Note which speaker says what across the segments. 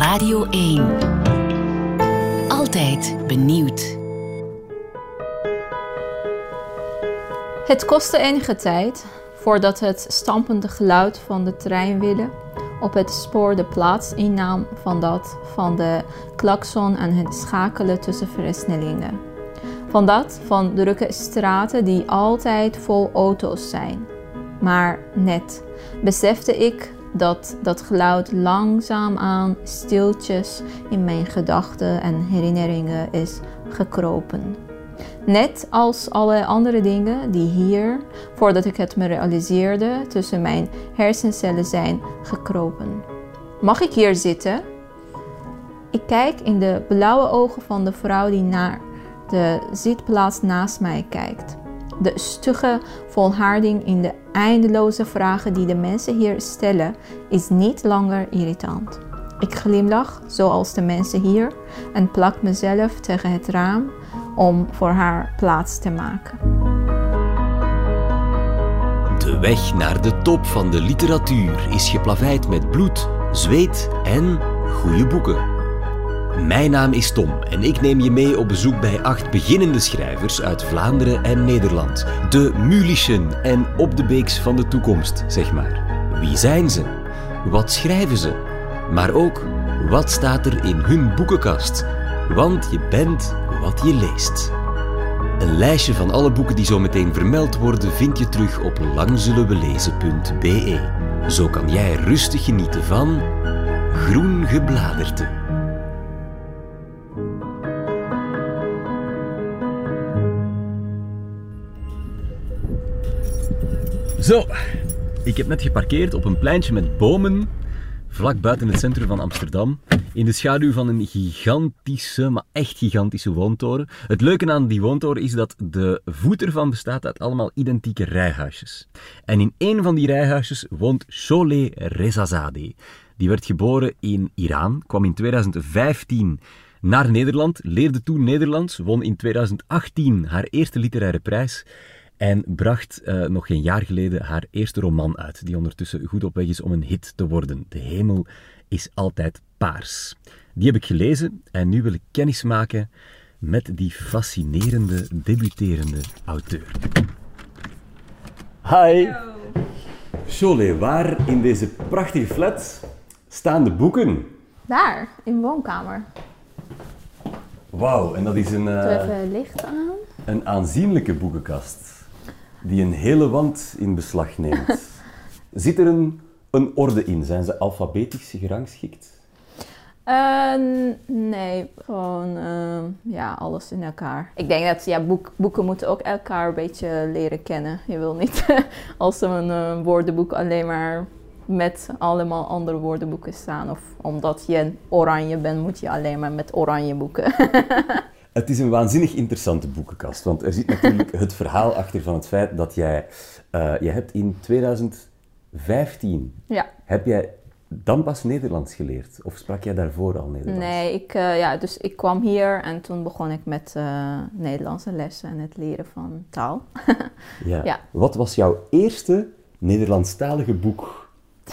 Speaker 1: Radio 1. Altijd benieuwd.
Speaker 2: Het kostte enige tijd voordat het stampende geluid van de treinwielen op het spoor de plaats innam van dat van de klakson en het schakelen tussen versnellingen. Van dat van drukke straten die altijd vol auto's zijn. Maar net besefte ik dat dat geluid langzaamaan stiltjes in mijn gedachten en herinneringen is gekropen. Net als alle andere dingen die hier, voordat ik het me realiseerde, tussen mijn hersencellen zijn gekropen. Mag ik hier zitten? Ik kijk in de blauwe ogen van de vrouw die naar de zitplaats naast mij kijkt. De stugge volharding in de eindeloze vragen die de mensen hier stellen is niet langer irritant. Ik glimlach, zoals de mensen hier, en plak mezelf tegen het raam om voor haar plaats te maken.
Speaker 3: De weg naar de top van de literatuur is geplaveid met bloed, zweet en goede boeken. Mijn naam is Tom en ik neem je mee op bezoek bij acht beginnende schrijvers uit Vlaanderen en Nederland. De Mulischen en op de beeks van de toekomst, zeg maar. Wie zijn ze? Wat schrijven ze? Maar ook, wat staat er in hun boekenkast? Want je bent wat je leest. Een lijstje van alle boeken die zo meteen vermeld worden vind je terug op langzullenwelezen.be. Zo kan jij rustig genieten van groen gebladerte. Zo, ik heb net geparkeerd op een pleintje met bomen, vlak buiten het centrum van Amsterdam, in de schaduw van een gigantische, maar echt gigantische woontoren. Het leuke aan die woontoren is dat de voet ervan bestaat uit allemaal identieke rijhuisjes. En in een van die rijhuisjes woont Sholeh Rezazadeh. Die werd geboren in Iran, kwam in 2015 naar Nederland, leerde toen Nederlands, won in 2018 haar eerste literaire prijs en bracht uh, nog geen jaar geleden haar eerste roman uit, die ondertussen goed op weg is om een hit te worden. De hemel is altijd paars. Die heb ik gelezen en nu wil ik kennis maken met die fascinerende, debuterende auteur. Hi! Cholet, waar in deze prachtige flat staan de boeken?
Speaker 2: Daar, in de woonkamer.
Speaker 3: Wauw, en dat is een... Uh,
Speaker 2: even licht aan.
Speaker 3: Een aanzienlijke boekenkast die een hele wand in beslag neemt. Zit er een, een orde in? Zijn ze alfabetisch gerangschikt?
Speaker 2: Uh, nee, gewoon uh, ja, alles in elkaar. Ik denk dat ja, boek, boeken moeten ook elkaar een beetje leren kennen. Je wil niet als een uh, woordenboek alleen maar met allemaal andere woordenboeken staan. Of omdat je oranje bent, moet je alleen maar met oranje boeken.
Speaker 3: Het is een waanzinnig interessante boekenkast, want er zit natuurlijk het verhaal achter van het feit dat jij, uh, jij hebt in 2015,
Speaker 2: ja.
Speaker 3: heb jij dan pas Nederlands geleerd? Of sprak jij daarvoor al Nederlands?
Speaker 2: Nee, ik, uh, ja, dus ik kwam hier en toen begon ik met uh, Nederlandse lessen en het leren van taal.
Speaker 3: ja. ja. Wat was jouw eerste Nederlandstalige boek?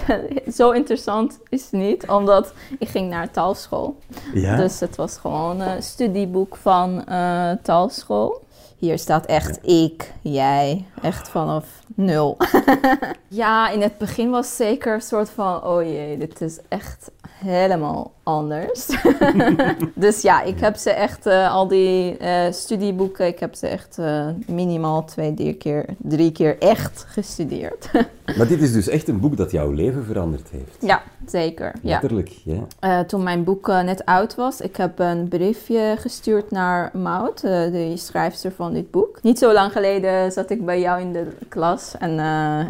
Speaker 2: zo interessant is het niet, omdat ik ging naar taalschool.
Speaker 3: Ja?
Speaker 2: Dus het was gewoon een studieboek van uh, taalschool. Hier staat echt ja. ik, jij, echt vanaf nul. ja, in het begin was zeker een soort van, oh jee, dit is echt helemaal anders. dus ja, ik heb ze echt, uh, al die uh, studieboeken, ik heb ze echt uh, minimaal twee, drie keer, drie keer echt gestudeerd.
Speaker 3: maar dit is dus echt een boek dat jouw leven veranderd heeft.
Speaker 2: Ja, zeker.
Speaker 3: Letterlijk,
Speaker 2: ja. ja. toen mijn boek net uit was, ik heb een briefje gestuurd naar Maud, de schrijfster van dit boek. Niet zo lang geleden zat ik bij jou in de klas en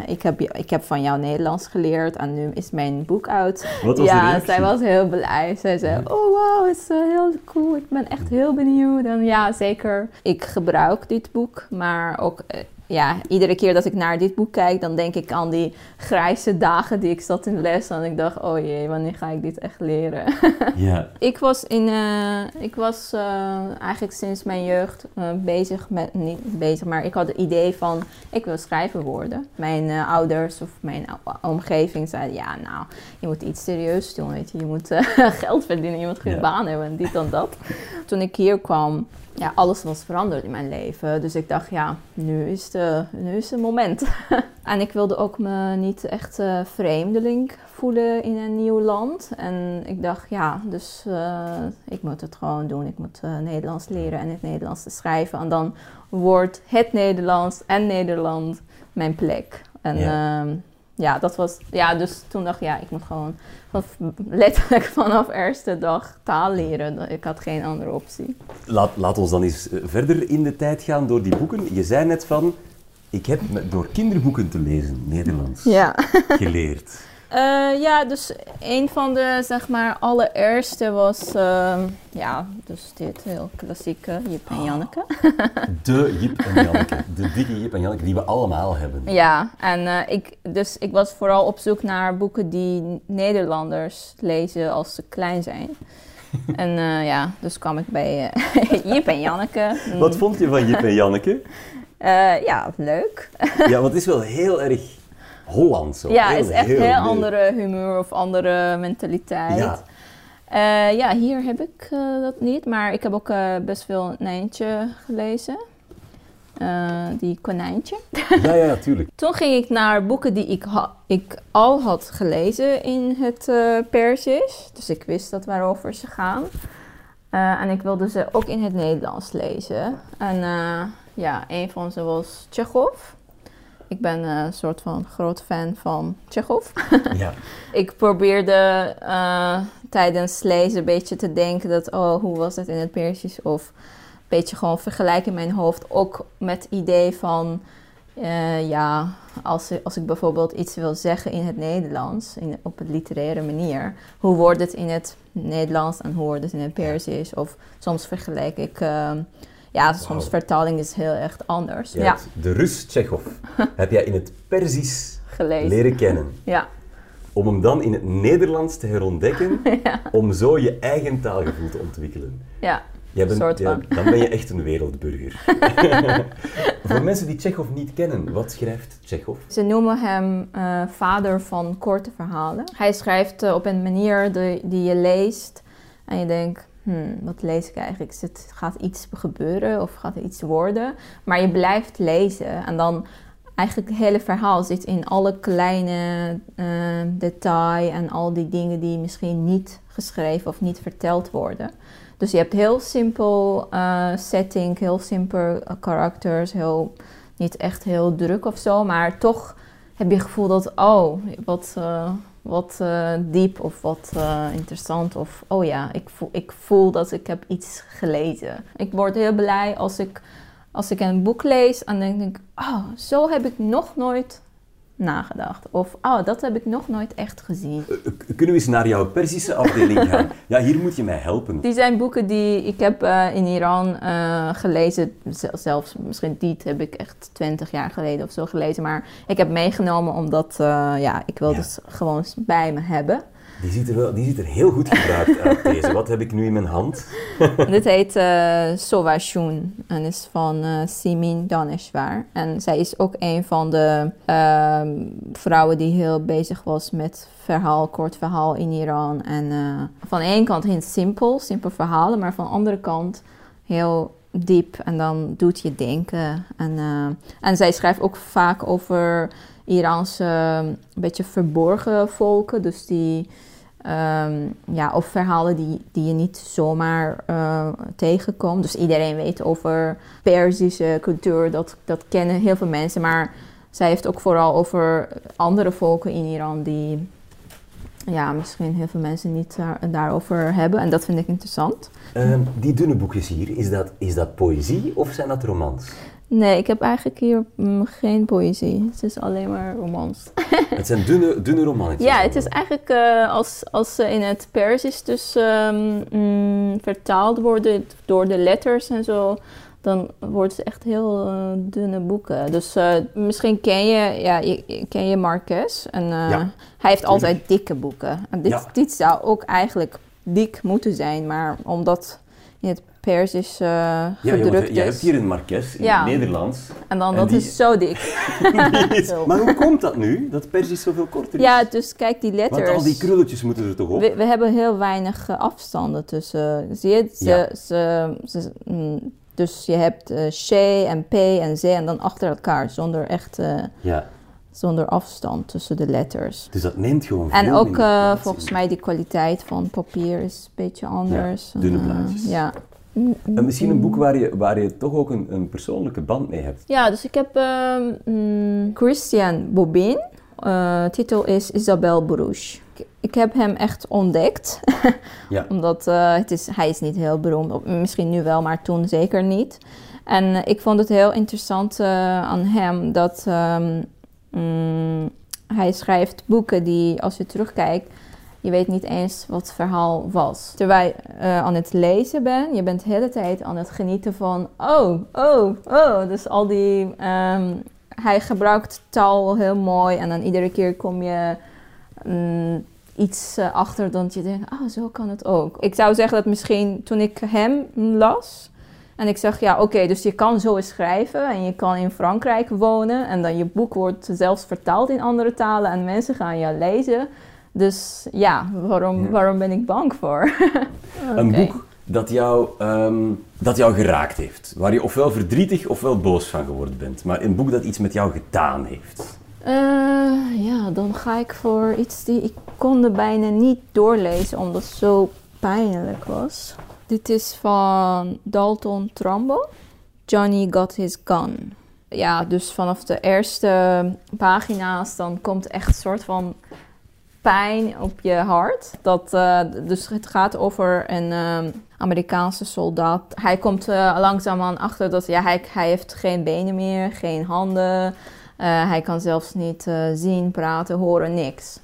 Speaker 2: ik, heb, ik heb van jou Nederlands geleerd en nu is mijn boek uit.
Speaker 3: Wat was
Speaker 2: ja,
Speaker 3: de
Speaker 2: zij was heel blij. Zij zei, oh wow, het is uh, heel cool. Ik ben echt heel benieuwd. En ja, zeker. Ik gebruik dit boek, maar ook... Ja, iedere keer dat ik naar dit boek kijk, dan denk ik aan die grijze dagen die ik zat in les. En ik dacht, oh jee, wanneer ga ik dit echt leren?
Speaker 3: Ja.
Speaker 2: ik was, in, eh, ik was eh, eigenlijk sinds mijn jeugd eh, bezig met, niet bezig, maar ik had het idee van, ik wil schrijver worden. Mijn ouders of mijn omgeving zeiden, ja nou, je moet iets serieus doen, weet je. Je moet geld verdienen, je moet geen
Speaker 3: Ja.
Speaker 2: baan hebben en dit en dat. Toen ik hier kwam, ja, alles was veranderd in mijn leven. Dus ik dacht, ja, nu is, de, nu is het moment. en ik wilde ook me niet echt eh, vreemdeling voelen in een nieuw land. En ik dacht, ja, dus eh, ik moet het gewoon doen. Ik moet eh, Nederlands leren en het Nederlands te schrijven. En dan wordt het Nederlands en Nederland mijn plek. En
Speaker 3: Ja.
Speaker 2: ja, ja dat was, ja, dus toen dacht ik, ja, ik moet gewoon letterlijk vanaf eerste dag taal leren. Ik had geen andere optie.
Speaker 3: Laat, laat ons dan eens eh, verder in de tijd gaan door die boeken. Je zei net van, ik heb door kinderboeken te lezen Nederlands
Speaker 2: Ja.
Speaker 3: geleerd.
Speaker 2: Eh, ja, dus een van de, zeg maar, allereerste was, ehm, ja, dus dit heel klassieke, Jip en Janneke.
Speaker 3: De Jip en Janneke. De dikke Jip en Janneke die we allemaal hebben.
Speaker 2: Ja, en eh, ik, dus ik was vooral op zoek naar boeken die Nederlanders lezen als ze klein zijn. en eh, ja, dus kwam ik bij Jip en Janneke. Mm.
Speaker 3: Wat vond je van Jip en Janneke?
Speaker 2: Ja, leuk.
Speaker 3: Ja, want het is wel heel erg Hollands. Zo.
Speaker 2: Ja, het is echt heel,
Speaker 3: leuk.
Speaker 2: andere humeur of andere mentaliteit.
Speaker 3: Ja.
Speaker 2: Eh, ja, hier heb ik eh, dat niet, maar ik heb ook eh, best veel Nijntje gelezen. Die konijntje.
Speaker 3: Ja, ja, natuurlijk.
Speaker 2: Toen ging ik naar boeken die ik, ik al had gelezen in het Persisch. Dus ik wist dat waarover ze gaan. En ik wilde ze ook in het Nederlands lezen. En ja, een van ze was Tsjechov. Ik ben eh, een soort van groot fan van Tsjechov.
Speaker 3: Ja.
Speaker 2: Ik probeerde eh, tijdens lezen een beetje te denken dat, oh, hoe was het in het Persisch? Of een beetje gewoon vergelijken in mijn hoofd. Ook met het idee van, eh, ja, als, als ik bijvoorbeeld iets wil zeggen in het Nederlands, in, op een literaire manier, hoe wordt het in het Nederlands en hoe wordt het in het Persisch? Of soms vergelijk ik, eh, ja, soms
Speaker 3: Wauw.
Speaker 2: vertaling is heel echt anders. Ja,
Speaker 3: De Rus Tsjechov heb jij in het Persisch
Speaker 2: gelezen.
Speaker 3: leren kennen.
Speaker 2: Ja.
Speaker 3: Om hem dan in het Nederlands te herontdekken. Om zo je eigen taalgevoel te ontwikkelen.
Speaker 2: ja.
Speaker 3: Jij bent,
Speaker 2: Soort
Speaker 3: ja,
Speaker 2: van.
Speaker 3: dan ben je echt een wereldburger. Voor mensen die Tsjechov niet kennen, wat schrijft Tsjechov?
Speaker 2: Ze noemen hem eh, vader van korte verhalen. Hij schrijft eh, op een manier die, die je leest en je denkt, hmm, wat lees ik eigenlijk? Is het, gaat iets gebeuren of gaat er iets worden? Maar je blijft lezen en dan eigenlijk het hele verhaal zit in alle kleine eh details en al die dingen die misschien niet geschreven of niet verteld worden. Dus je hebt heel simpel eh, setting, heel simpel eh, karakters, heel, niet echt heel druk of zo, maar toch heb je het gevoel dat, oh, wat, wat eh, diep of wat eh, interessant. Of, oh ja, ik voel, ik voel dat ik heb iets gelezen. Ik word heel blij als ik, als ik een boek lees en denk ik, oh, zo heb ik nog nooit nagedacht. Of, oh, dat heb ik nog nooit echt gezien.
Speaker 3: Eh, Kunnen we eens naar jouw Persische afdeling gaan? Ja, hier moet je mij helpen.
Speaker 2: Die zijn boeken die ik heb eh, in Iran eh, gelezen. Zelfs misschien die heb ik echt twintig jaar geleden of zo gelezen. Maar ik heb meegenomen omdat ja, ik wil
Speaker 3: Ja.
Speaker 2: het gewoon bij me hebben.
Speaker 3: Die ziet er, wel, die ziet er heel goed gebruikt uit, deze. Wat heb ik nu in mijn hand?
Speaker 2: Dit heet eh Sovashun en is van eh, Simin Daneshwar. En zij is ook een van de ehm, vrouwen die heel bezig was met verhaal, kort verhaal in Iran. En eh, van de ene kant heel simpel, simpel verhalen, maar van de andere kant heel diep. En dan doet je denken. En, en zij schrijft ook vaak over Iraanse een beetje verborgen volken. Dus die Ehm, ja, of verhalen die, die je niet zomaar eh, tegenkomt. Dus iedereen weet over Perzische cultuur, dat, dat kennen heel veel mensen. Maar zij heeft ook vooral over andere volken in Iran die ja, misschien heel veel mensen niet daar, daarover hebben. En dat vind ik interessant.
Speaker 3: Ehm, die dunne boekjes hier, is dat, is dat poëzie of zijn dat romans?
Speaker 2: Nee, ik heb eigenlijk hier mm, geen poëzie. Het is alleen maar romans.
Speaker 3: Het zijn dunne, dunne romannetjes.
Speaker 2: Ja, het is eigenlijk eh, als, als ze in het Persisch dus ehm, mm, vertaald worden door de letters en zo, dan wordt het echt heel eh, dunne boeken. Dus eh, misschien ken je, ja, je, ken je Marquez. En,
Speaker 3: Ja,
Speaker 2: hij heeft altijd dikke boeken. En dit,
Speaker 3: Ja.
Speaker 2: dit zou ook eigenlijk dik moeten zijn, maar omdat in het Persisch eh
Speaker 3: Ja, ja,
Speaker 2: gedrukt
Speaker 3: je
Speaker 2: is.
Speaker 3: hebt hier een Marques in
Speaker 2: Ja.
Speaker 3: het Nederlands.
Speaker 2: En dan,
Speaker 3: en
Speaker 2: dat
Speaker 3: die-
Speaker 2: is zo dik.
Speaker 3: Maar hoe komt dat nu, dat Persisch zoveel korter is?
Speaker 2: Ja, dus kijk die letters.
Speaker 3: Want al die krulletjes moeten er toch op?
Speaker 2: We, we hebben heel weinig eh, afstanden tussen. Zie je? Ze,
Speaker 3: Ja.
Speaker 2: ze, ze- mm, dus je hebt eh C en P en Z en dan achter elkaar, zonder echt eh,
Speaker 3: Ja,
Speaker 2: zonder afstand tussen de letters.
Speaker 3: dus dat neemt gewoon
Speaker 2: En
Speaker 3: veel
Speaker 2: ook eh,
Speaker 3: plaats
Speaker 2: volgens mij die kwaliteit van papier is een beetje anders.
Speaker 3: dunne
Speaker 2: En, eh,
Speaker 3: plaatjes.
Speaker 2: ja.
Speaker 3: En misschien een boek waar je, waar je toch ook een, een persoonlijke band mee hebt.
Speaker 2: Ja, dus ik heb ehm, mm, Christian Bobin. Eh, titel is Isabel Brouche. Ik, ik heb hem echt ontdekt.
Speaker 3: Ja.
Speaker 2: Omdat eh, het is, hij is niet heel beroemd. Misschien nu wel, maar toen zeker niet. En eh, ik vond het heel interessant aan hem dat ehm, mm, hij schrijft boeken die, als je terugkijkt, je weet niet eens wat het verhaal was. Terwijl je eh, aan het lezen bent, je bent de hele tijd aan het genieten van, oh, oh, oh. Dus al die, ehm, hij gebruikt taal heel mooi en dan iedere keer kom je mm, iets eh, achter dat je denkt, ah, zo kan het ook. Ik zou zeggen dat misschien toen ik hem las en ik zeg, ja, oké, dus je kan zo schrijven en je kan in Frankrijk wonen en dan je boek wordt zelfs vertaald in andere talen en mensen gaan jou lezen. Dus ja, waarom,
Speaker 3: Ja.
Speaker 2: waarom ben ik bang voor?
Speaker 3: Een boek dat jou, ehm, dat jou geraakt heeft. Waar je ofwel verdrietig ofwel boos van geworden bent. Maar een boek dat iets met jou gedaan heeft.
Speaker 2: Eh, ja, dan ga ik voor iets die ik konde bijna niet doorlezen omdat het zo pijnlijk was. Dit is van Dalton Trumbull. Johnny Got His Gun. Ja, dus vanaf de eerste pagina's dan komt echt een soort van pijn op je hart. Dat, eh, dus het gaat over een ehm, Amerikaanse soldaat. Hij komt eh, langzaamaan achter dat ja, hij, hij heeft geen benen meer, geen handen. Eh, hij kan zelfs niet zien, praten, horen, niks.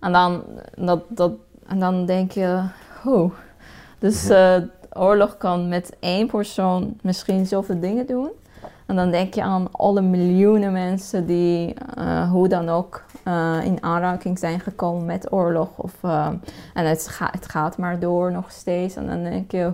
Speaker 2: En dan, dat, dat, en dan denk je, hoe? Dus oorlog kan met één persoon misschien zoveel dingen doen. En dan denk je aan alle miljoenen mensen die eh, hoe dan ook eh, in aanraking zijn gekomen met oorlog. Of, eh, en het, ga, het gaat maar door nog steeds. En dan denk je,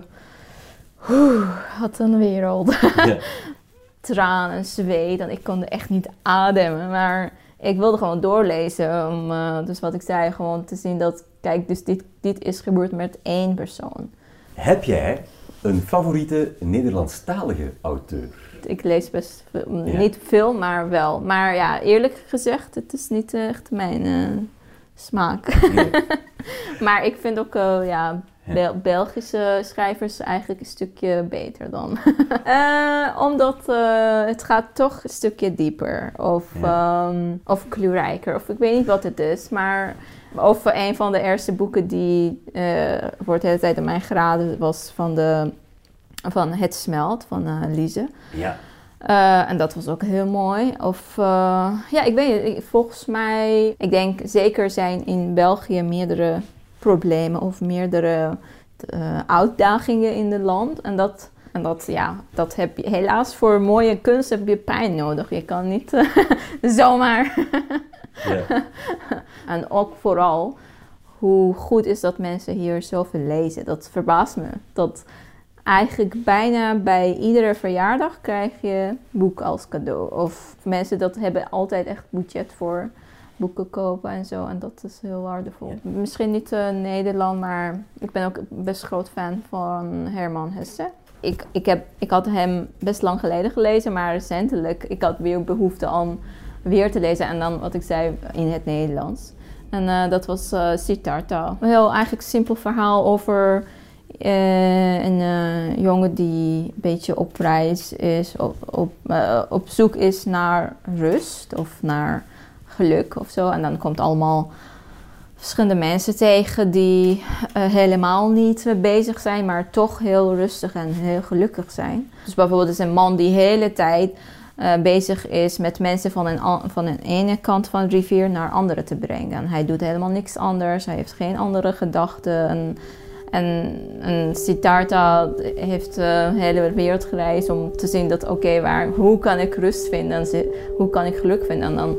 Speaker 2: "Oeh, wat een wereld.
Speaker 3: Ja.
Speaker 2: Tranen, zweet. En ik kon echt niet ademen. Maar ik wilde gewoon doorlezen. Om, dus wat ik zei, gewoon te zien dat, kijk, dus dit, dit is gebeurd met één persoon.
Speaker 3: Heb jij een favoriete Nederlandstalige auteur?
Speaker 2: Ik lees best veel-
Speaker 3: Ja.
Speaker 2: niet veel, maar wel. Maar ja, eerlijk gezegd, het is niet echt mijn eh, smaak.
Speaker 3: Nee.
Speaker 2: maar ik vind ook eh, ja,
Speaker 3: Ja.
Speaker 2: Bel- Belgische schrijvers eigenlijk een stukje beter dan. Eh, omdat eh, het gaat toch een stukje dieper. Of, ehm, of kleurrijker. Of ik weet niet wat het is. Maar of een van de eerste boeken die eh voor de hele tijd aan mij geraden was van, de, van Het Smelt van eh Lise.
Speaker 3: Ja.
Speaker 2: Eh, en dat was ook heel mooi. Of eh, ja, ik weet Volgens mij, ik denk zeker zijn in België meerdere problemen of meerdere uitdagingen in het land. En dat, en dat, ja, dat heb je helaas voor mooie kunst heb je pijn nodig. Je kan niet zomaar. En ook vooral hoe goed is dat mensen hier zoveel lezen. Dat verbaast me. Dat eigenlijk bijna bij iedere verjaardag krijg je boek als cadeau. Of mensen dat hebben altijd echt budget voor boeken kopen en zo. En dat is heel waardevol.
Speaker 3: Ja.
Speaker 2: Misschien niet eh, Nederland, maar ik ben ook best groot fan van Herman Hesse. Ik, ik, heb, ik had hem best lang geleden gelezen, maar recentelijk ik had weer behoefte om weer te lezen. En dan wat ik zei in het Nederlands. En eh, dat was eh Siddhartha. Een heel eigenlijk simpel verhaal over eh, een eh, jongen die een beetje op reis is, op, op, eh, op zoek is naar rust of naar geluk of zo. En dan komt allemaal verschillende mensen tegen die eh, helemaal niet bezig zijn, maar toch heel rustig en heel gelukkig zijn. Dus bijvoorbeeld is een man die de hele tijd eh, bezig is met mensen van een, an- van een ene kant van de rivier naar andere te brengen. En hij doet helemaal niks anders, hij heeft geen andere gedachten. En, En, en Siddhartha heeft de hele wereld gereisd om te zien dat, oké, waar hoe kan ik rust vinden hoe kan ik geluk vinden? En dan,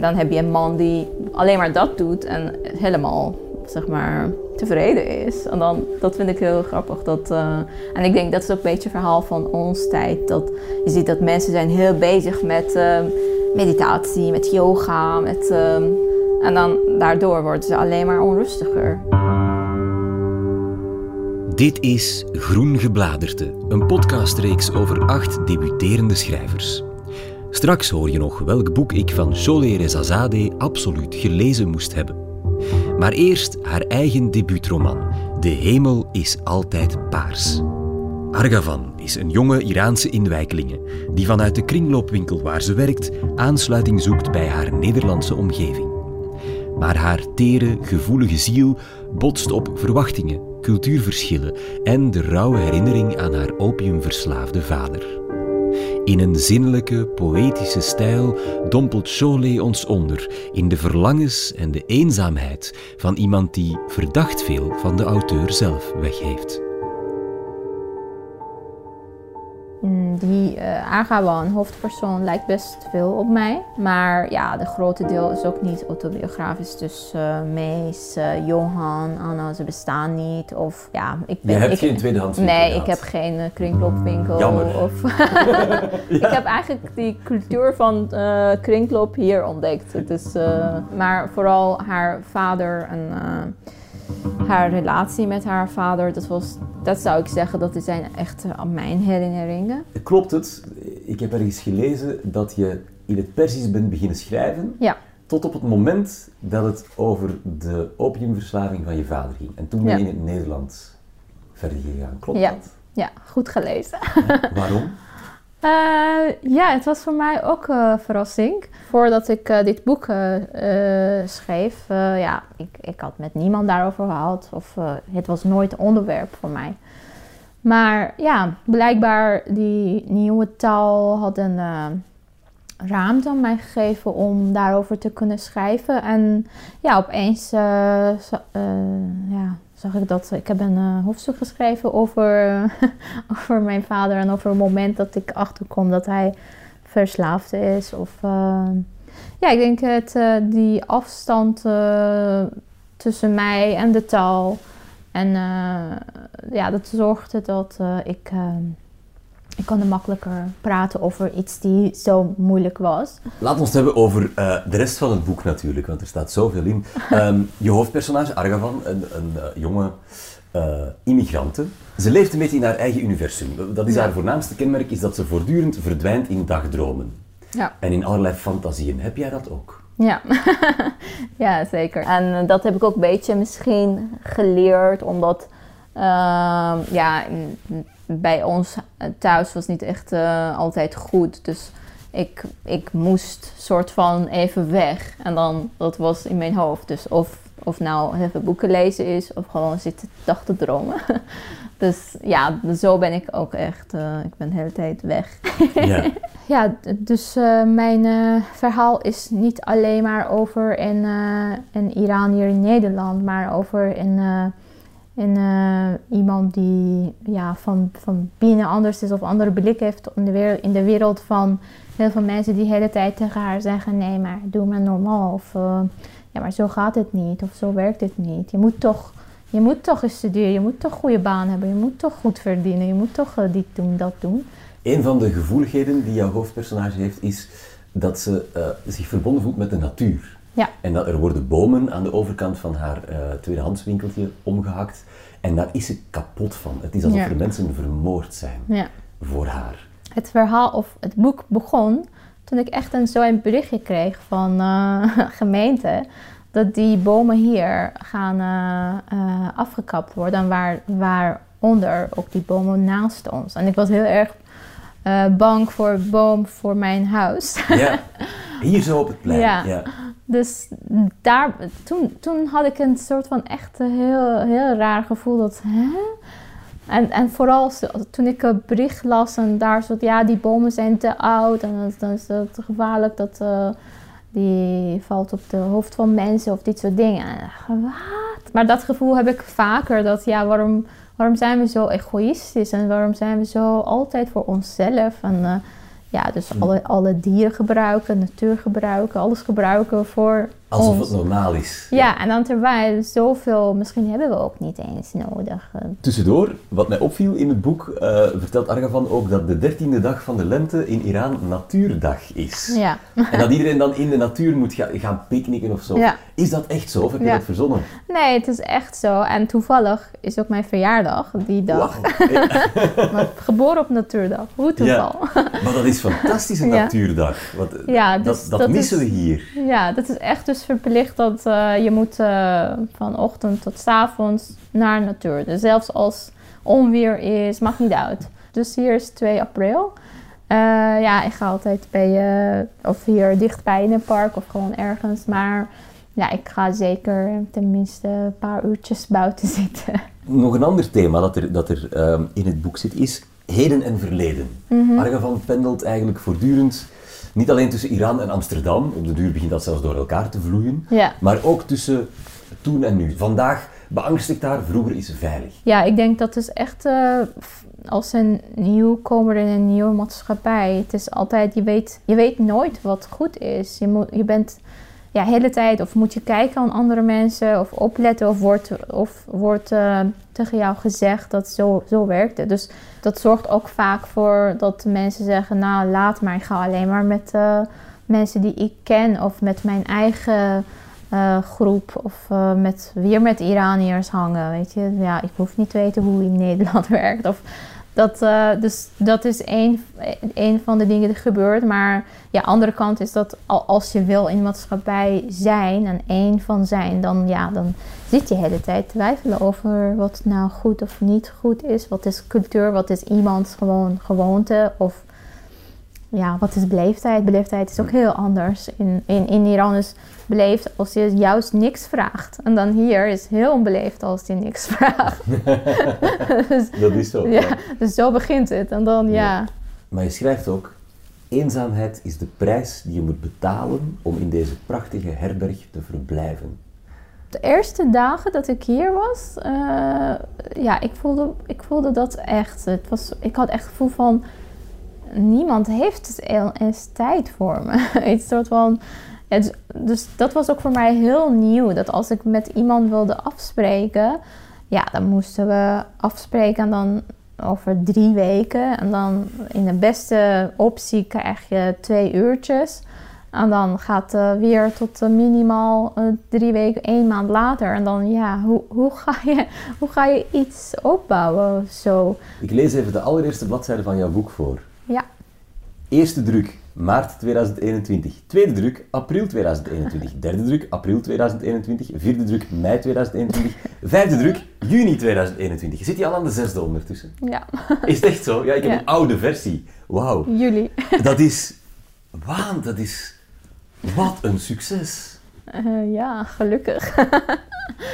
Speaker 2: dan heb je een man die alleen maar dat doet en helemaal, zeg maar, tevreden is. En dan, dat vind ik heel grappig. Dat, eh, en ik denk dat is ook een beetje het verhaal van ons tijd. Dat je ziet dat mensen zijn heel bezig met eh, meditatie, met yoga, met... eh, en dan daardoor worden ze alleen maar onrustiger.
Speaker 3: Dit is Groen Gebladerte, een podcastreeks over acht debuterende schrijvers. Straks hoor je nog welk boek ik van Sholeh Rezazadeh absoluut gelezen moest hebben. Maar eerst haar eigen debuutroman, De hemel is altijd paars. Argavan is een jonge Iraanse inwijkelinge die vanuit de kringloopwinkel waar ze werkt aansluiting zoekt bij haar Nederlandse omgeving. Maar haar tere, gevoelige ziel botst op verwachtingen, cultuurverschillen en de rauwe herinnering aan haar opiumverslaafde vader. In een zinnelijke, poëtische stijl dompelt Sholeh ons onder in de verlangens en de eenzaamheid van iemand die verdacht veel van de auteur zelf weg heeft.
Speaker 2: Die eh Agawan, hoofdpersoon, lijkt best veel op mij. Maar ja, de grote deel is ook niet autobiografisch. Dus eh Mees, eh, Johan, Anna, ze bestaan niet. Of ja, ik ben...
Speaker 3: Je hebt
Speaker 2: ik,
Speaker 3: geen tweedehands
Speaker 2: Nee, ik heb geen eh, kringloopwinkel.
Speaker 3: Jammer.
Speaker 2: Of, Ik heb eigenlijk die cultuur van kringloop hier ontdekt. Het is, eh, maar vooral haar vader en haar relatie met haar vader, dat, was, dat zou ik zeggen, dat zijn echt mijn herinneringen.
Speaker 3: Klopt het? Ik heb ergens gelezen dat je in het Persisch bent beginnen schrijven
Speaker 2: Ja,
Speaker 3: tot op het moment dat het over de opiumverslaving van je vader ging. En toen ben je
Speaker 2: Ja.
Speaker 3: in het Nederlands verder gegaan. Klopt
Speaker 2: Ja.
Speaker 3: dat?
Speaker 2: ja goed gelezen.
Speaker 3: Waarom?
Speaker 2: Eh, ja, het was voor mij ook eh, een verrassing. Voordat ik eh, dit boek schreef, ja, ik, ik had met niemand daarover gehad. Of het was nooit onderwerp voor mij. Maar ja, blijkbaar die nieuwe taal had een ruimte aan mij gegeven om daarover te kunnen schrijven. En ja, opeens ja, zag ik dat ik heb een eh, hoofdstuk geschreven over, over mijn vader en over het moment dat ik achterkom dat hij verslaafd is. Of, eh, ja, ik denk het, eh, die afstand eh, tussen mij en de taal. En ja, dat zorgde dat ik, eh, ik kon makkelijker praten over iets die zo moeilijk was.
Speaker 3: Laat ons het hebben over eh, de rest van het boek natuurlijk, want er staat zoveel in. Ehm, je hoofdpersonage, Argavan, een, een eh, jonge eh, immigrante. Ze leeft een beetje in haar eigen universum. Dat is
Speaker 2: Ja.
Speaker 3: haar voornaamste kenmerk, is dat ze voortdurend verdwijnt in dagdromen.
Speaker 2: Ja.
Speaker 3: En in allerlei fantasieën. Heb jij dat ook?
Speaker 2: Ja. ja, zeker. En dat heb ik ook een beetje misschien geleerd, omdat ehm, ja, in- bij ons eh, thuis was niet echt eh, altijd goed. Dus ik, ik moest soort van even weg. En dan, dat was in mijn hoofd. Dus of, of nou even boeken lezen is, of gewoon zitten dag te dromen. dus ja, zo ben ik ook echt. eh, ik ben de hele tijd weg.
Speaker 3: Ja.
Speaker 2: Ja, dus mijn verhaal is niet alleen maar over in, in Iran hier in Nederland, maar over in, in eh, iemand die ja, van, van binnen anders is of andere blik heeft in de, wereld, in de wereld van heel veel mensen die de hele tijd tegen haar zeggen: nee, maar doe maar normaal. Of eh, ja, maar zo gaat het niet. Of zo werkt het niet. Je moet toch, je moet toch eens studeren. Je moet toch een goede baan hebben. Je moet toch goed verdienen. Je moet toch eh, dit doen, dat doen.
Speaker 3: Een van de gevoeligheden die jouw hoofdpersonage heeft, is dat ze zich verbonden voelt met de natuur.
Speaker 2: Ja.
Speaker 3: En dat er worden bomen aan de overkant van haar eh tweedehandswinkeltje omgehakt. En daar is ze kapot van. Het is alsof
Speaker 2: Ja.
Speaker 3: er mensen vermoord zijn
Speaker 2: Ja.
Speaker 3: voor haar.
Speaker 2: het verhaal of het boek begon toen ik echt een, zo een berichtje kreeg van eh gemeente dat die bomen hier gaan eh, afgekapt worden en waar, waaronder ook die bomen naast ons. En ik was heel erg bang voor boom voor mijn huis.
Speaker 3: Ja. Hier zo op het plein.
Speaker 2: Ja. Dus daar, toen, toen had ik een soort van echt heel, heel raar gevoel dat, hè? En, en vooral zo- toen ik een bericht las en daar stond, ja, die bomen zijn te oud en dan- is het gevaarlijk dat, eh, die valt op de hoofd van mensen of dit soort dingen. Wat? Maar dat gevoel heb ik vaker, dat ja, waarom, waarom zijn we zo egoïstisch en waarom zijn we zo altijd voor onszelf? En eh, ja, dus alle, alle dieren gebruiken, natuur gebruiken, alles gebruiken voor
Speaker 3: Alsof
Speaker 2: ons.
Speaker 3: het normaal is.
Speaker 2: Ja, en dan terwijl zoveel, misschien hebben we ook niet eens nodig. Eh,
Speaker 3: Tussendoor, wat mij opviel in het boek, eh, vertelt Argavan ook dat de dertiende dag van de lente in Iran natuurdag is.
Speaker 2: Ja.
Speaker 3: En dat iedereen dan in de natuur moet ga- gaan picknicken of zo.
Speaker 2: Ja.
Speaker 3: Is dat echt zo of heb je
Speaker 2: Ja.
Speaker 3: dat verzonnen?
Speaker 2: Nee, het is echt zo. En toevallig is ook mijn verjaardag die dag.
Speaker 3: Wauw.
Speaker 2: Maar geboren op natuurdag. Hoe toeval.
Speaker 3: Maar dat is fantastisch, een natuurdag. Want, eh,
Speaker 2: Ja, dus
Speaker 3: dat, dat,
Speaker 2: dat
Speaker 3: missen
Speaker 2: is-
Speaker 3: we hier.
Speaker 2: Ja, dat is echt dus verplicht dat eh, je moet eh, van ochtend tot 's avonds naar de natuur. Dus zelfs als onweer is, maakt niet uit. Dus hier is 2 april. Eh, ja, ik ga altijd bij, of hier dichtbij in een park of gewoon ergens. Maar ja, ik ga zeker tenminste een paar uurtjes buiten zitten.
Speaker 3: Nog een ander thema dat er, dat er ehm, in het boek zit is heden en verleden.
Speaker 2: Mhm.
Speaker 3: Argavan pendelt eigenlijk voortdurend, niet alleen tussen Iran en Amsterdam, op de duur begint dat zelfs door elkaar te vloeien,
Speaker 2: Ja.
Speaker 3: maar ook tussen toen en nu. Vandaag beangstigt daar, vroeger is veilig.
Speaker 2: Ja, ik denk dat is echt eh, als een nieuwkomer in een nieuwe maatschappij. Het is altijd, je weet, je weet nooit wat goed is. Je, moet, je bent ja, hele tijd, of moet je kijken aan andere mensen, of opletten, of wordt, of wordt eh, tegen jou gezegd dat zo, zo werkt. Dus dat zorgt ook vaak voor dat de mensen zeggen, nou laat maar, ik ga alleen maar met eh, mensen die ik ken, of met mijn eigen eh, groep of eh, met, weer met Iraniërs hangen. Weet je, ja, ik hoef niet te weten hoe in Nederland werkt. Of dat, eh, dus dat is één, één van de dingen die gebeurt. Maar ja, andere kant is dat al- als je wil in maatschappij zijn en één van zijn, dan, ja, dan zit je de hele tijd twijfelen over wat nou goed of niet goed is. Wat is cultuur, wat is iemands gewoon gewoonte of ja, wat is beleefdheid? Beleefdheid is ook heel anders. In, in, in Iran is beleefd als je juist niks vraagt. En dan hier is heel onbeleefd als je niks vraagt. dus,
Speaker 3: Dat is zo.
Speaker 2: ja, dus zo begint het. En dan ja,
Speaker 3: Maar je schrijft ook, eenzaamheid is de prijs die je moet betalen om in deze prachtige herberg te verblijven.
Speaker 2: de eerste dagen dat ik hier was, eh, ja, ik voelde, ik voelde dat echt. Het was, ik had echt het gevoel van, niemand heeft eens tijd voor me. Iets soort van, dus, dat was ook voor mij heel nieuw. Dat als ik met iemand wilde afspreken, ja, dan moesten we afspreken en dan over drie weken. En dan in de beste optie krijg je twee uurtjes. En dan gaat het weer tot minimaal eh, drie weken, één maand later. En dan, ja, hoe, hoe, ga, je, hoe ga je iets opbouwen zo?
Speaker 3: Ik lees even de allereerste bladzijde van jouw boek voor.
Speaker 2: Ja.
Speaker 3: Eerste druk, maart 2021. Tweede druk, april 2021. Derde druk, april 2021. Vierde druk, mei 2021. Vijfde druk, juni 2021. Zit je al aan de zesde ondertussen?
Speaker 2: Ja,
Speaker 3: Is het echt zo? Ja, ik heb
Speaker 2: Ja.
Speaker 3: een oude versie. Wauw.
Speaker 2: jullie.
Speaker 3: Dat is... Waan, dat is... Wat een succes.
Speaker 2: Eh, ja, gelukkig.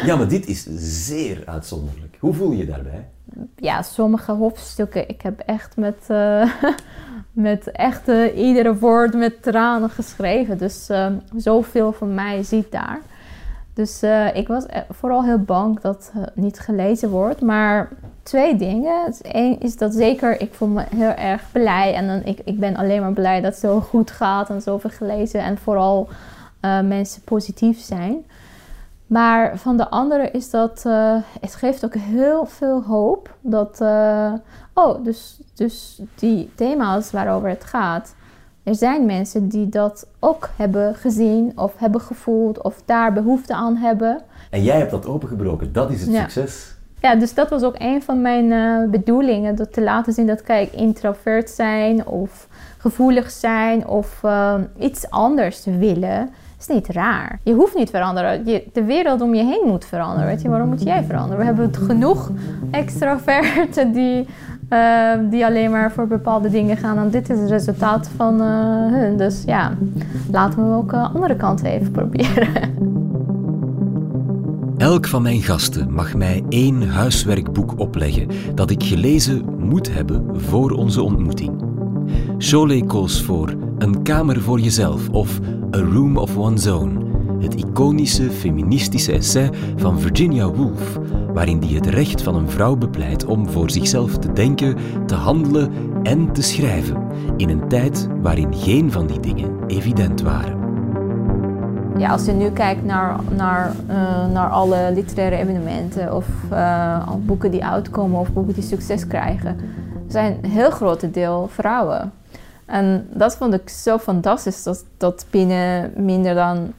Speaker 3: Ja, maar dit is zeer uitzonderlijk. Hoe voel je je daarbij?
Speaker 2: Ja, sommige hoofdstukken, ik heb echt met, eh, met echt eh, iedere woord met tranen geschreven. Dus eh, zoveel van mij ziet daar. Dus eh, ik was e- vooral heel bang dat het niet gelezen wordt. Maar twee dingen. Eén is dat zeker, ik voel me heel erg blij. En dan, ik, ik ben alleen maar blij dat het zo goed gaat en zoveel gelezen. En vooral mensen positief zijn. Maar van de andere is dat eh, het geeft ook heel veel hoop. Dat, eh, oh, dus, dus die thema's waarover het gaat. Er zijn mensen die dat ook hebben gezien of hebben gevoeld of daar behoefte aan hebben.
Speaker 3: En jij hebt dat opengebroken. Dat is het
Speaker 2: Ja.
Speaker 3: succes.
Speaker 2: Ja, dus dat was ook een van mijn eh, bedoelingen. Dat te laten zien dat, kijk, introvert zijn of gevoelig zijn of iets anders willen, is niet raar. Je hoeft niet veranderen. Je, de wereld om je heen moet veranderen. Weet je, waarom moet jij veranderen? We hebben genoeg extroverten die, eh, die alleen maar voor bepaalde dingen gaan. En dit is het resultaat van eh, hun. Dus ja, laten we ook de andere kant even proberen.
Speaker 3: Elk van mijn gasten mag mij één huiswerkboek opleggen dat ik gelezen moet hebben voor onze ontmoeting. Cholet koos voor Een kamer voor jezelf of A Room of One's Own. Het iconische feministische essay van Virginia Woolf, waarin die het recht van een vrouw bepleit om voor zichzelf te denken, te handelen en te schrijven, in een tijd waarin geen van die dingen evident waren.
Speaker 2: Ja, als je nu kijkt naar, naar, uh, naar alle literaire evenementen of uh, boeken die uitkomen of boeken die succes krijgen, zijn een heel groot deel vrouwen. En dat vond ik zo fantastisch, dat, dat binnen minder dan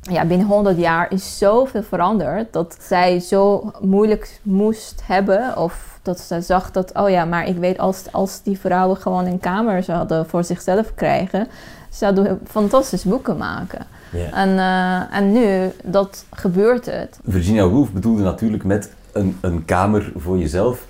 Speaker 2: ja, binnen 100 jaar is zoveel veranderd dat zij zo moeilijk moest hebben of dat ze zag dat, oh ja, maar ik weet als, als die vrouwen gewoon een kamer zouden voor zichzelf krijgen, zouden fantastische boeken maken. En, uh, en nu, dat gebeurt het.
Speaker 3: Virginia Woolf bedoelde natuurlijk met een, een kamer voor jezelf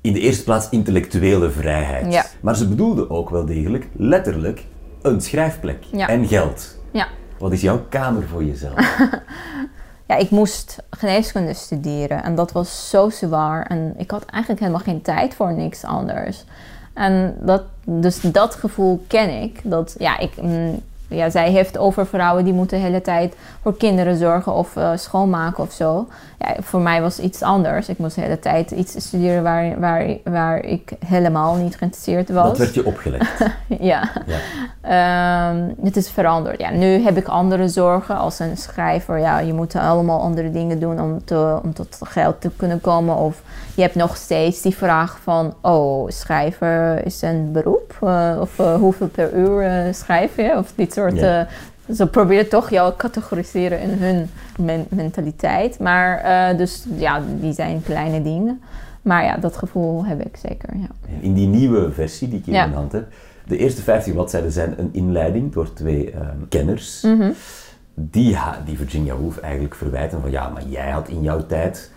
Speaker 3: in de eerste plaats intellectuele vrijheid.
Speaker 2: Ja.
Speaker 3: Maar ze bedoelde ook wel degelijk, letterlijk, een schrijfplek
Speaker 2: Ja.
Speaker 3: en geld.
Speaker 2: Ja.
Speaker 3: Wat is jouw kamer voor jezelf?
Speaker 2: ja, ik moest geneeskunde studeren en dat was zo zwaar. En ik had eigenlijk helemaal geen tijd voor niks anders. En dat, dus dat gevoel ken ik. Dat, ja, ik mm, ja, zij heeft over vrouwen die moeten de hele tijd voor kinderen zorgen of uh, schoonmaken of zo. Ja, voor mij was iets anders. Ik moest de hele tijd iets studeren waar, waar, waar ik helemaal niet geïnteresseerd was.
Speaker 3: Dat werd je opgelegd.
Speaker 2: ja. ja. Um, het is veranderd. Ja, nu heb ik andere zorgen als een schrijver. Ja, je moet allemaal andere dingen doen om, te, om tot geld te kunnen komen. Of je hebt nog steeds die vraag van... Oh, schrijver is een beroep? Uh, of uh, hoeveel per uur uh, schrijf je? Of dit soort...
Speaker 3: Ja.
Speaker 2: ze proberen toch jou categoriseren in hun men mentaliteit. Maar dus ja, die zijn kleine dingen. Maar ja, dat gevoel heb ik zeker, ja.
Speaker 3: In die nieuwe versie die ik in
Speaker 2: Ja.
Speaker 3: mijn hand heb, de eerste 15 bladzijden zijn een inleiding door twee ehm, kenners.
Speaker 2: Mhm.
Speaker 3: Die, die Virginia Woolf eigenlijk verwijten van ja, maar jij had in jouw tijd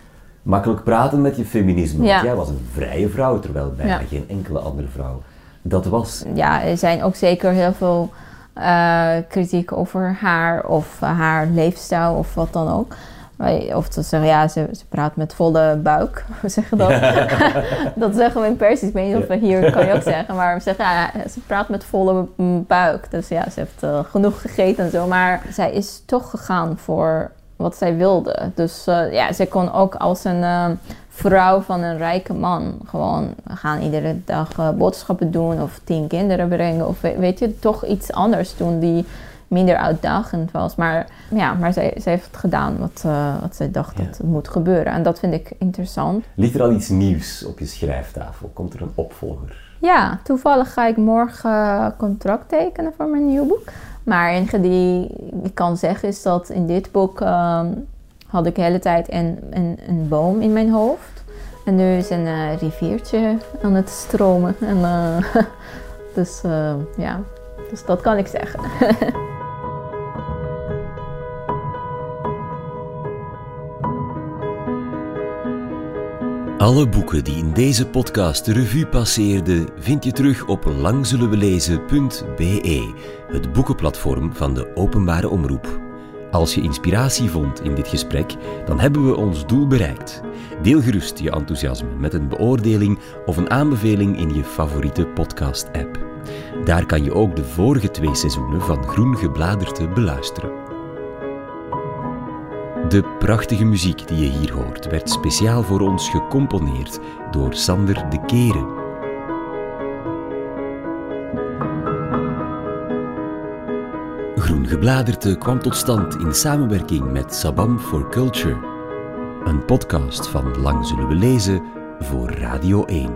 Speaker 3: makkelijk praten met je feminisme.
Speaker 2: Ja.
Speaker 3: Want jij was een vrije vrouw, terwijl bijna
Speaker 2: Ja.
Speaker 3: geen enkele andere vrouw dat was.
Speaker 2: ja, er zijn ook zeker heel veel eh, kritiek over haar of haar leefstijl of wat dan ook. Of te zeggen, ja, ze, ze praat met volle buik. Hoe zeg je dat? dat zeggen we in Persisch. Ik weet niet of we hier kan je ook zeggen. Maar we zeggen, ja, ze praat met volle buik. Dus ja, ze heeft eh, genoeg gegeten en zo. Maar zij is toch gegaan voor wat zij wilde. Dus eh, ja, zij kon ook als een eh, vrouw van een rijke man gewoon gaan iedere dag eh, boodschappen doen of tien kinderen brengen. Of we- weet je, toch iets anders doen die minder uitdagend was. Maar ja, maar zij, zij heeft gedaan wat, eh, wat zij dacht
Speaker 3: Ja.
Speaker 2: dat het moet gebeuren. En dat vind ik interessant.
Speaker 3: Ligt er al iets nieuws op je schrijftafel? Komt er een opvolger?
Speaker 2: Ja, toevallig ga ik morgen contract tekenen voor mijn nieuw boek. Maar het enige die ik kan zeggen is dat in dit boek ehm, had ik de hele tijd een, een, een boom in mijn hoofd. En nu is een eh, riviertje aan het stromen. En, eh, dus eh, ja, dus dat kan ik zeggen.
Speaker 3: Alle boeken die in deze podcast de revue passeerden, vind je terug op langzullenwelezen.be, het boekenplatform van de openbare omroep. Als je inspiratie vond in dit gesprek, dan hebben we ons doel bereikt. Deel gerust je enthousiasme met een beoordeling of een aanbeveling in je favoriete podcast-app. Daar kan je ook de vorige twee seizoenen van Groen Gebladerte beluisteren. De prachtige muziek die je hier hoort werd speciaal voor ons gecomponeerd door Sander de Keren. Groen Gebladerte kwam tot stand in samenwerking met Sabam for Culture. Een podcast van Lang Zullen We Lezen voor Radio 1.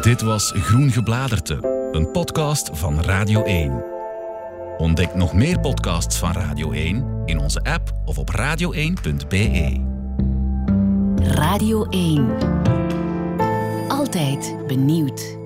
Speaker 4: Dit was Groen Gebladerte, een podcast van Radio 1. Ontdek nog meer podcasts van Radio 1 in onze app of op radio1.be.
Speaker 1: Radio 1. Altijd benieuwd.